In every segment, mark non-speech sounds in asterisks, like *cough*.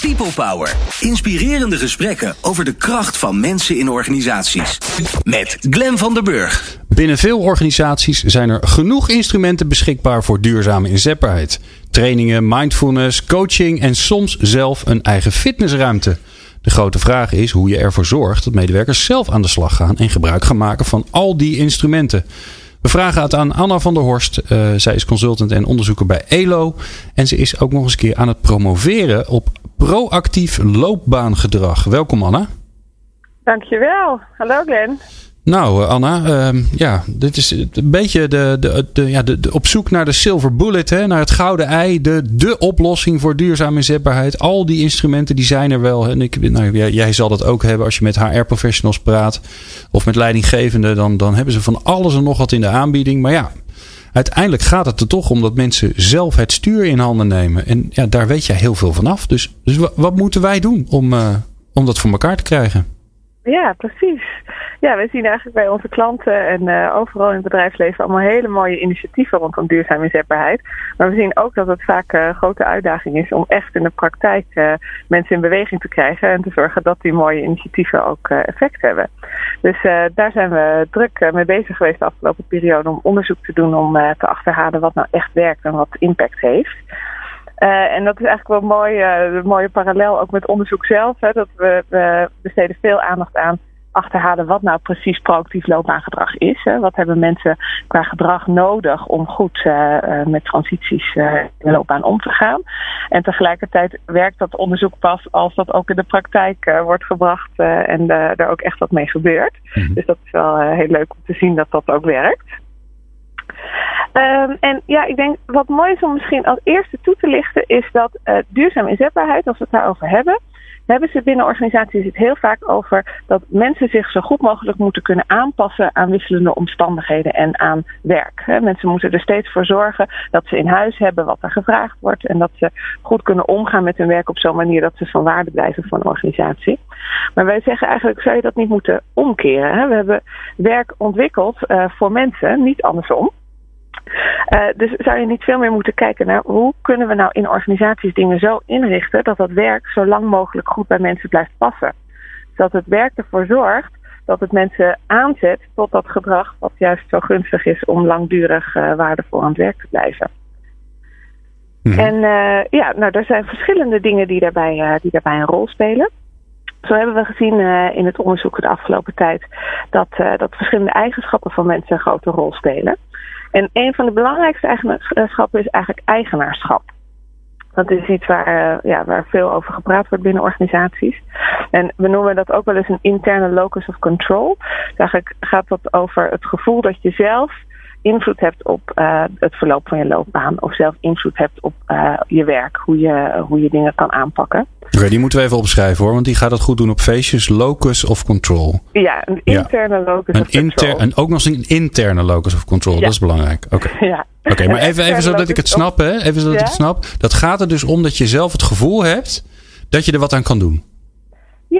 People Power. Inspirerende gesprekken over de kracht van mensen in organisaties. Met Glen van der Burg. Binnen veel organisaties zijn er genoeg instrumenten beschikbaar voor duurzame inzetbaarheid. Trainingen, mindfulness, coaching en soms zelf een eigen fitnessruimte. De grote vraag is hoe je ervoor zorgt dat medewerkers zelf aan de slag gaan en gebruik gaan maken van al die instrumenten. We vragen het aan Anna van der Horst. Uh, zij is consultant en onderzoeker bij ELO. En ze is ook nog eens een keer aan het promoveren op proactief loopbaangedrag. Welkom Anna. Dankjewel. Hallo Glenn. Nou, Anna, uh, ja, dit is een beetje de, de, de, ja, de, de, op zoek naar de silver bullet, hè, naar het gouden ei, de, de oplossing voor duurzame inzetbaarheid. Al die instrumenten die zijn er wel. En ik, nou, jij, zal dat ook hebben als je met HR-professionals praat of met leidinggevenden. Dan, dan hebben ze van alles en nog wat in de aanbieding. Maar ja, uiteindelijk gaat het er toch om dat mensen zelf het stuur in handen nemen. En ja, daar weet jij heel veel van af. Dus, dus wat, moeten wij doen om, uh, om dat voor elkaar te krijgen? Ja, precies. Ja, we zien eigenlijk bij onze klanten en uh, overal in het bedrijfsleven allemaal hele mooie initiatieven rondom duurzame inzetbaarheid. Maar we zien ook dat het vaak een uh, grote uitdaging is om echt in de praktijk uh, mensen in beweging te krijgen en te zorgen dat die mooie initiatieven ook effect hebben. Dus daar zijn we druk mee bezig geweest de afgelopen periode om onderzoek te doen om te achterhalen wat nou echt werkt en wat impact heeft. En dat is eigenlijk wel mooi, een mooie parallel ook met onderzoek zelf. Hè, dat we, we besteden veel aandacht aan achterhalen wat nou precies proactief loopbaangedrag is. Hè. Wat hebben mensen qua gedrag nodig om goed uh, met transities uh, in de loopbaan om te gaan. En tegelijkertijd werkt dat onderzoek pas als dat ook in de praktijk wordt gebracht en er ook echt wat mee gebeurt. Mm-hmm. Dus dat is wel heel leuk om te zien dat dat ook werkt. Um, en ja, ik denk wat mooi is om misschien als eerste toe te lichten, is dat duurzame inzetbaarheid, als we het daarover hebben, hebben ze binnen organisaties het heel vaak over dat mensen zich zo goed mogelijk moeten kunnen aanpassen aan wisselende omstandigheden en aan werk. Mensen moeten er steeds voor zorgen dat ze in huis hebben wat er gevraagd wordt en dat ze goed kunnen omgaan met hun werk op zo'n manier dat ze van waarde blijven voor een organisatie. Maar wij zeggen eigenlijk, zou je dat niet moeten omkeren? We hebben werk ontwikkeld uh, voor mensen, niet andersom. Uh, dus zou je niet veel meer moeten kijken naar hoe kunnen we nou in organisaties dingen zo inrichten dat dat werk zo lang mogelijk goed bij mensen blijft passen. Zodat het werk ervoor zorgt dat het mensen aanzet tot dat gedrag wat juist zo gunstig is om langdurig uh, waardevol aan het werk te blijven. Mm-hmm. En uh, ja, nou, er zijn verschillende dingen die daarbij, die daarbij een rol spelen. Zo hebben we gezien in het onderzoek de afgelopen tijd dat, dat verschillende eigenschappen van mensen een grote rol spelen. En een van de belangrijkste eigenschappen is eigenlijk eigenaarschap. Dat is iets waar, uh, ja, waar veel over gepraat wordt binnen organisaties. En we noemen dat ook wel eens een interne locus of control. Dus eigenlijk gaat dat over het gevoel dat je zelf invloed hebt op uh, het verloop van je loopbaan. Of zelf invloed hebt op uh, je werk. Hoe je, hoe je dingen kan aanpakken. Oké, okay, die moeten we even opschrijven hoor. Want die gaat het goed doen op feestjes. Locus of control. Ja, een interne ja. locus een of control. En ook nog eens een interne locus of control. Ja. Dat is belangrijk. Oké, okay. *laughs* ja. okay, maar even, even zodat ik het snap. Hè? Even zodat ik het snap. Dat gaat er dus om dat je zelf het gevoel hebt dat je er wat aan kan doen.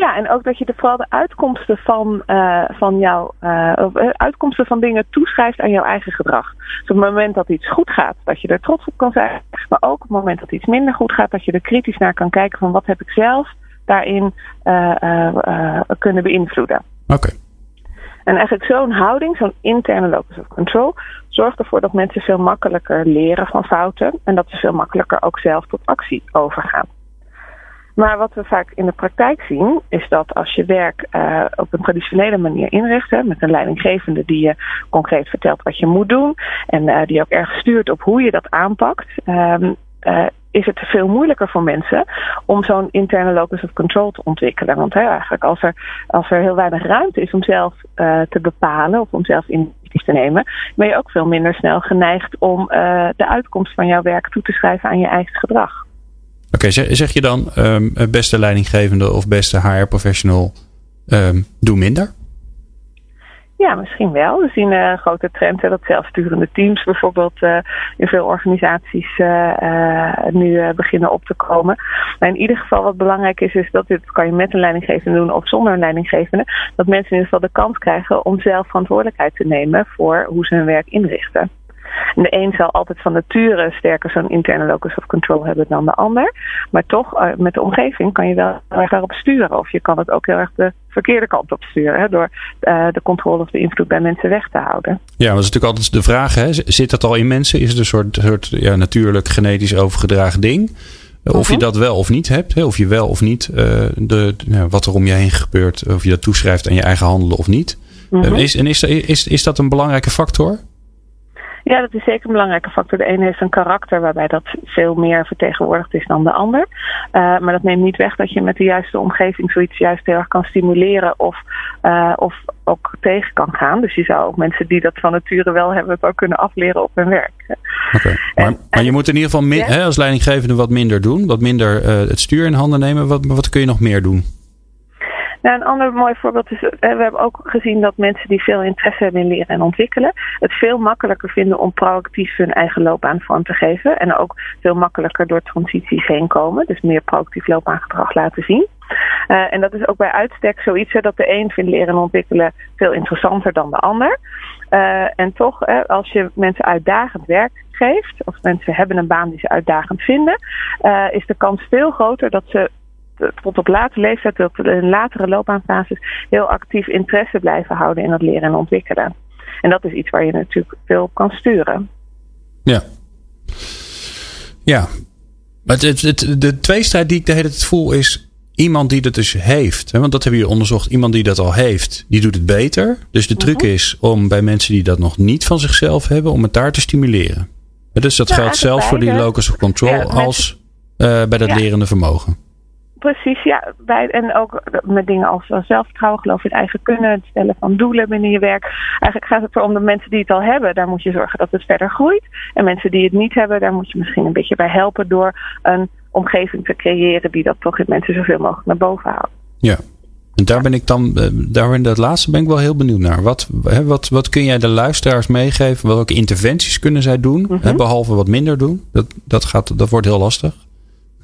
Ja, en ook dat je de, vooral de uitkomsten van, uh, van jouw uh, uitkomsten van dingen toeschrijft aan jouw eigen gedrag. Dus op het moment dat iets goed gaat, dat je er trots op kan zijn. Maar ook op het moment dat iets minder goed gaat, dat je er kritisch naar kan kijken van wat heb ik zelf daarin uh, kunnen beïnvloeden. Oké. Okay. En eigenlijk zo'n houding, zo'n interne locus of control, zorgt ervoor dat mensen veel makkelijker leren van fouten en dat ze veel makkelijker ook zelf tot actie overgaan. Maar wat we vaak in de praktijk zien, is dat als je werk uh, op een traditionele manier inricht, hè, met een leidinggevende die je concreet vertelt wat je moet doen en uh, die ook erg stuurt op hoe je dat aanpakt, um, uh, is het veel moeilijker voor mensen om zo'n interne locus of control te ontwikkelen. Want eigenlijk als er, als er heel weinig ruimte is om zelf te bepalen of om zelf initiatief te nemen, ben je ook veel minder snel geneigd om de uitkomst van jouw werk toe te schrijven aan je eigen gedrag. Oké, zeg je dan um, beste leidinggevende of beste HR-professional, um, doe minder? Ja, misschien wel. We zien een uh, grote trend dat zelfsturende teams bijvoorbeeld uh, in veel organisaties uh, nu beginnen op te komen. Maar in ieder geval wat belangrijk is, is dat dit kan je met een leidinggevende doen of zonder een leidinggevende. Dat mensen in ieder geval de kans krijgen om zelf verantwoordelijkheid te nemen voor hoe ze hun werk inrichten. En de een zal altijd van nature sterker zo'n interne locus of control hebben dan de ander. Maar toch, uh, met de omgeving kan je wel heel erg daarop sturen. Of je kan het ook heel erg de verkeerde kant op sturen. Hè, door uh, de controle of de invloed bij mensen weg te houden. Ja, dat is natuurlijk altijd de vraag. Hè? Zit dat al in mensen? Is het een soort, soort ja, natuurlijk genetisch overgedragen ding? Of je dat wel of niet hebt, of je wel of niet uh, de, wat er om je heen gebeurt, of je dat toeschrijft aan je eigen handelen of niet. Is, en is, is, is dat een belangrijke factor? Ja, dat is zeker een belangrijke factor. De ene heeft een karakter waarbij dat veel meer vertegenwoordigd is dan de ander. Uh, maar dat neemt niet weg dat je met de juiste omgeving zoiets juist heel erg kan stimuleren of, uh, of ook tegen kan gaan. Dus je zou ook mensen die dat van nature wel hebben, het ook kunnen afleren op hun werk. Oké, okay. maar, en, maar je moet in ieder geval min, ja? hè, als leidinggevende wat minder doen, wat minder uh, het stuur in handen nemen. Wat, wat kun je nog meer doen? Nou, een ander mooi voorbeeld is, we hebben ook gezien dat mensen die veel interesse hebben in leren en ontwikkelen, het veel makkelijker vinden om proactief hun eigen loopbaan vorm te geven. En ook veel makkelijker door transities heen komen. Dus meer proactief loopbaangedrag laten zien. Uh, en dat is ook bij uitstek zoiets hè, dat de een vindt leren en ontwikkelen veel interessanter dan de ander. Uh, en toch, als je mensen uitdagend werk geeft, of mensen hebben een baan die ze uitdagend vinden, is de kans veel groter dat ze tot op late leeftijd, tot in latere loopbaanfases, heel actief interesse blijven houden in het leren en ontwikkelen. En dat is iets waar je natuurlijk veel op kan sturen. Ja. Ja. Maar het, het, de tweestrijd die ik de hele tijd voel is iemand die dat dus heeft. Hè, want dat hebben jullie onderzocht. Iemand die dat al heeft, die doet het beter. Dus de truc is om bij mensen die dat nog niet van zichzelf hebben, om het daar te stimuleren. Dus dat ja, geldt zelfs voor die locus of control ja, als uh, bij dat ja. lerende vermogen. Precies, ja. Bij, en ook met dingen als zelfvertrouwen, geloof in het eigen kunnen, het stellen van doelen binnen je werk. Eigenlijk gaat het erom de mensen die het al hebben, daar moet je zorgen dat het verder groeit. En mensen die het niet hebben, daar moet je misschien een beetje bij helpen door een omgeving te creëren die dat toch in mensen zoveel mogelijk naar boven haalt. Ja. En daar ben ik dan, daar in dat laatste ben ik wel heel benieuwd naar. Wat, hè, wat, wat kun jij de luisteraars meegeven? Welke interventies kunnen zij doen? Mm -hmm. hè, behalve wat minder doen. Dat, dat, gaat, dat wordt heel lastig.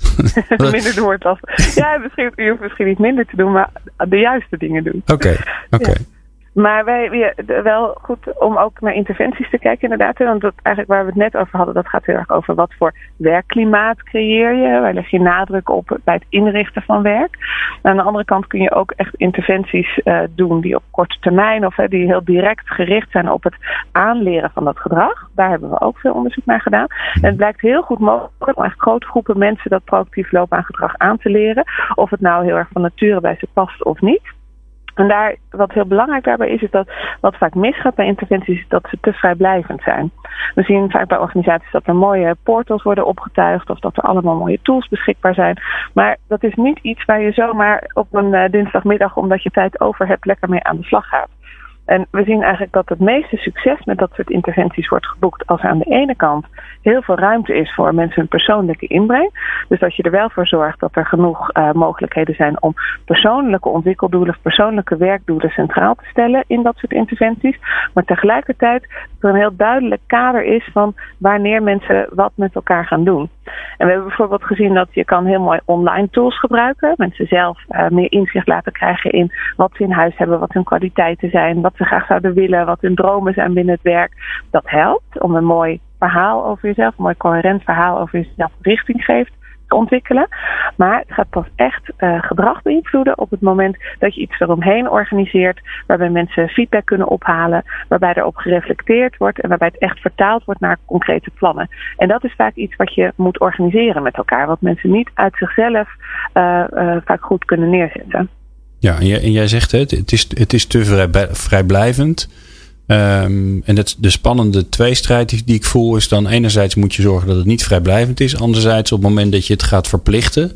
*laughs* minder wordt lastig. Ja, misschien, je hoeft misschien niet minder te doen, maar de juiste dingen doen. Oké, okay, oké. Okay. Ja. Maar wij, wel goed om ook naar interventies te kijken, inderdaad. Want dat eigenlijk waar we het net over hadden, dat gaat heel erg over wat voor werkklimaat creëer je. Waar leg je nadruk op bij het inrichten van werk. aan de andere kant kun je ook echt interventies uh, doen die op korte termijn of die heel direct gericht zijn op het aanleren van dat gedrag. Daar hebben we ook veel onderzoek naar gedaan. En het blijkt heel goed mogelijk om echt grote groepen mensen dat proactief loopbaangedrag aan te leren. Of het nou heel erg van nature bij ze past of niet. En daar, wat heel belangrijk daarbij is, is dat wat vaak misgaat bij interventies, is dat ze te vrijblijvend zijn. We zien vaak bij organisaties dat er mooie portals worden opgetuigd of dat er allemaal mooie tools beschikbaar zijn. Maar dat is niet iets waar je zomaar op een uh, dinsdagmiddag, omdat je tijd over hebt, lekker mee aan de slag gaat. En we zien eigenlijk dat het meeste succes met dat soort interventies wordt geboekt als er aan de ene kant heel veel ruimte is voor mensen hun persoonlijke inbreng. Dus dat je er wel voor zorgt dat er genoeg uh, mogelijkheden zijn om persoonlijke ontwikkeldoelen of persoonlijke werkdoelen centraal te stellen in dat soort interventies. Maar tegelijkertijd dat er een heel duidelijk kader is van wanneer mensen wat met elkaar gaan doen. En we hebben bijvoorbeeld gezien dat je kan heel mooi online tools gebruiken. Mensen zelf uh, meer inzicht laten krijgen in wat ze in huis hebben, wat hun kwaliteiten zijn, wat ze graag zouden willen, wat hun dromen zijn binnen het werk. Dat helpt om een mooi verhaal over jezelf, een mooi coherent verhaal over jezelf richting geeft te ontwikkelen. Maar het gaat pas echt uh, gedrag beïnvloeden op het moment dat je iets eromheen organiseert, waarbij mensen feedback kunnen ophalen, waarbij erop gereflecteerd wordt en waarbij het echt vertaald wordt naar concrete plannen. En dat is vaak iets wat je moet organiseren met elkaar, wat mensen niet uit zichzelf uh, uh, vaak goed kunnen neerzetten. Ja, en jij, zegt het, het is, het is te vrij, vrijblijvend. Um, en het, de spannende tweestrijd die, ik voel is dan enerzijds moet je zorgen dat het niet vrijblijvend is. Anderzijds op het moment dat je het gaat verplichten,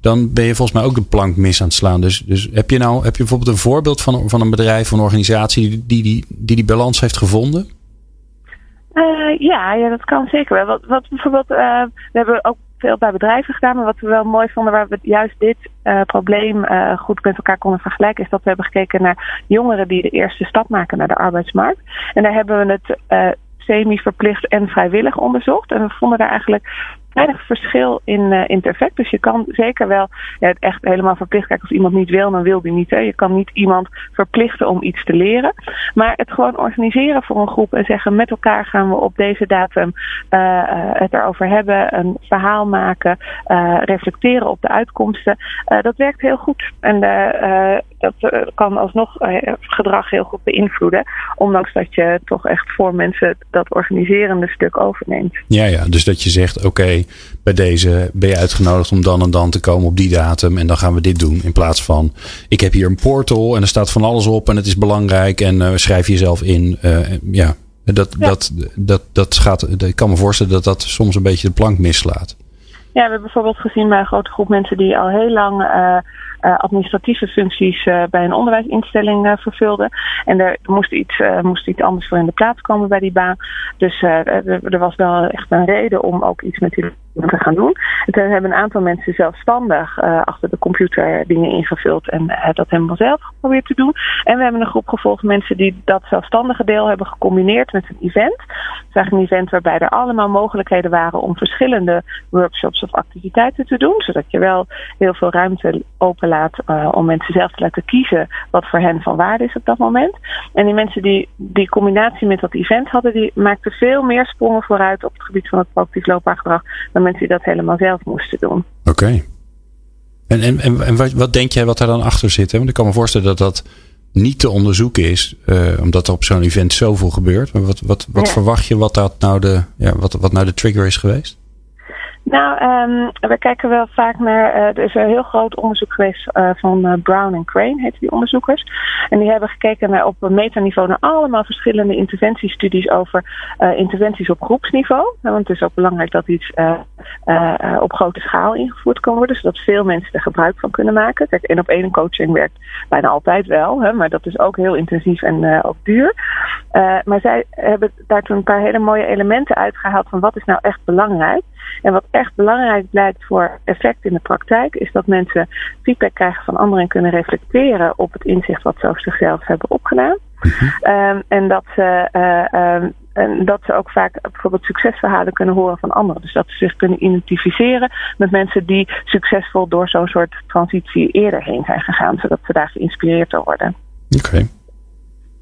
dan ben je volgens mij ook de plank mis aan het slaan. Dus, dus heb je nou heb je bijvoorbeeld een voorbeeld van, van een bedrijf of een organisatie die die, die, die, balans heeft gevonden? Uh, ja, ja, dat kan zeker wel. Wat, wat bijvoorbeeld, uh, we hebben ook veel bij bedrijven gedaan. Maar wat we wel mooi vonden, waar we juist dit uh, probleem uh, goed met elkaar konden vergelijken, is dat we hebben gekeken naar jongeren die de eerste stap maken naar de arbeidsmarkt. En daar hebben we het uh, semi-verplicht en vrijwillig onderzocht. En we vonden daar eigenlijk weinig verschil in, uh, in het effect. Dus je kan zeker wel ja, het echt helemaal verplicht. Kijk, als iemand niet wil, dan wil die niet. Hè. Je kan niet iemand verplichten om iets te leren. Maar het gewoon organiseren voor een groep en zeggen met elkaar gaan we op deze datum uh, het erover hebben, een verhaal maken, reflecteren op de uitkomsten. dat werkt heel goed. En dat kan alsnog gedrag heel goed beïnvloeden. Ondanks dat je toch echt voor mensen dat organiserende stuk overneemt. Ja, ja. Dus dat je zegt, oké, bij deze ben je uitgenodigd om dan en dan te komen op die datum. En dan gaan we dit doen. In plaats van, ik heb hier een portal en er staat van alles op en het is belangrijk. En uh, schrijf jezelf in. Uh, ja, dat, ja. Dat, dat, dat gaat, ik kan me voorstellen dat dat soms een beetje de plank mislaat. Ja, we hebben bijvoorbeeld gezien bij een grote groep mensen die al heel lang uh, uh, administratieve functies uh, bij een onderwijsinstelling vervulden. En er moest iets, moest iets anders voor in de plaats komen bij die baan. Dus er was wel echt een reden om ook iets met die te gaan doen. En hebben een aantal mensen zelfstandig uh, achter de computer dingen ingevuld en uh, dat helemaal zelf geprobeerd te doen. En we hebben een groep gevolgd mensen die dat zelfstandige deel hebben gecombineerd met een event. Het eigenlijk een event waarbij er allemaal mogelijkheden waren om verschillende workshops of activiteiten te doen. Zodat je wel heel veel ruimte openlaat uh, om mensen zelf te laten kiezen wat voor hen van waarde is op dat moment. En die mensen die die combinatie met dat event hadden, die maakten veel meer sprongen vooruit op het gebied van het proactief loopbaangedrag dan mensen die dat helemaal zelf moesten doen. Oké. Okay. En, en, en, en wat, wat, denk jij wat daar dan achter zit? Hè? Want ik kan me voorstellen dat dat niet te onderzoeken is, uh, omdat er op zo'n event zoveel gebeurt. Maar wat, wat, wat ja. verwacht je wat, dat nou de, ja, wat, wat nou de trigger is geweest? Nou, um, we kijken wel vaak naar. Uh, er is een heel groot onderzoek geweest uh, van uh, Brown en Crane, heet die onderzoekers. En die hebben gekeken naar, op metaniveau naar allemaal verschillende interventiestudies over interventies op groepsniveau. want het is ook belangrijk dat iets op grote schaal ingevoerd kan worden, zodat veel mensen er gebruik van kunnen maken. Kijk, één op één coaching werkt bijna altijd wel, hè, maar dat is ook heel intensief en ook duur. maar zij hebben daar toen een paar hele mooie elementen uitgehaald van wat is nou echt belangrijk. En wat echt belangrijk blijkt voor effect in de praktijk, is dat mensen feedback krijgen van anderen en kunnen reflecteren op het inzicht wat ze over zichzelf hebben opgedaan. Um, en dat ze, uh, um, en dat ze ook vaak bijvoorbeeld succesverhalen kunnen horen van anderen. Dus dat ze zich kunnen identificeren met mensen die succesvol door zo'n soort transitie eerder heen zijn gegaan, zodat ze daar geïnspireerd door worden. Oké.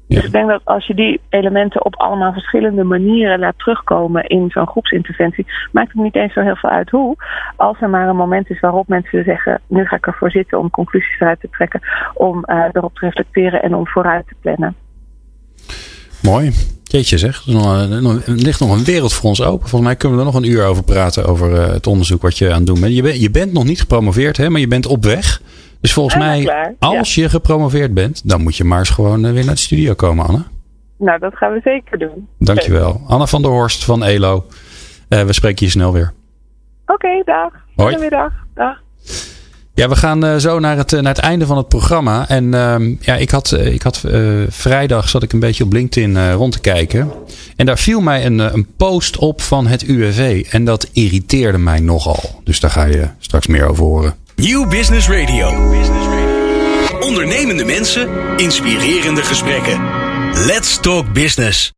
Ja. Dus ik denk dat als je die elementen op allemaal verschillende manieren laat terugkomen in zo'n groepsinterventie, maakt het niet eens zo heel veel uit hoe. Als er maar een moment is waarop mensen zeggen, nu ga ik ervoor zitten om conclusies eruit te trekken, om uh, erop te reflecteren en om vooruit te plannen. Mooi. Jeetje zeg, er ligt nog een wereld voor ons open. Volgens mij kunnen we er nog een uur over praten, over uh, het onderzoek wat je aan het doen bent. Je, ben, je bent nog niet gepromoveerd, hè, maar je bent op weg. Dus volgens Ah, mij, klaar. als Ja. je gepromoveerd bent, dan moet je maar eens gewoon eh, weer naar de studio komen, Anne. Nou, dat gaan we zeker doen. Dankjewel. Anne van der Horst van ELO. Eh, we spreken je snel weer. Oké, dag. Hoi. Goedemiddag. Dag. Ja, we gaan eh, zo naar het, naar het einde van het programma. En ehm, ja, ik had, ik had vrijdag zat ik een beetje op LinkedIn rond te kijken. En daar viel mij een, een post op van het UWV. En dat irriteerde mij nogal. Dus daar ga je straks meer over horen. Nieuw Business Radio. Ondernemende mensen, inspirerende gesprekken. Let's talk business.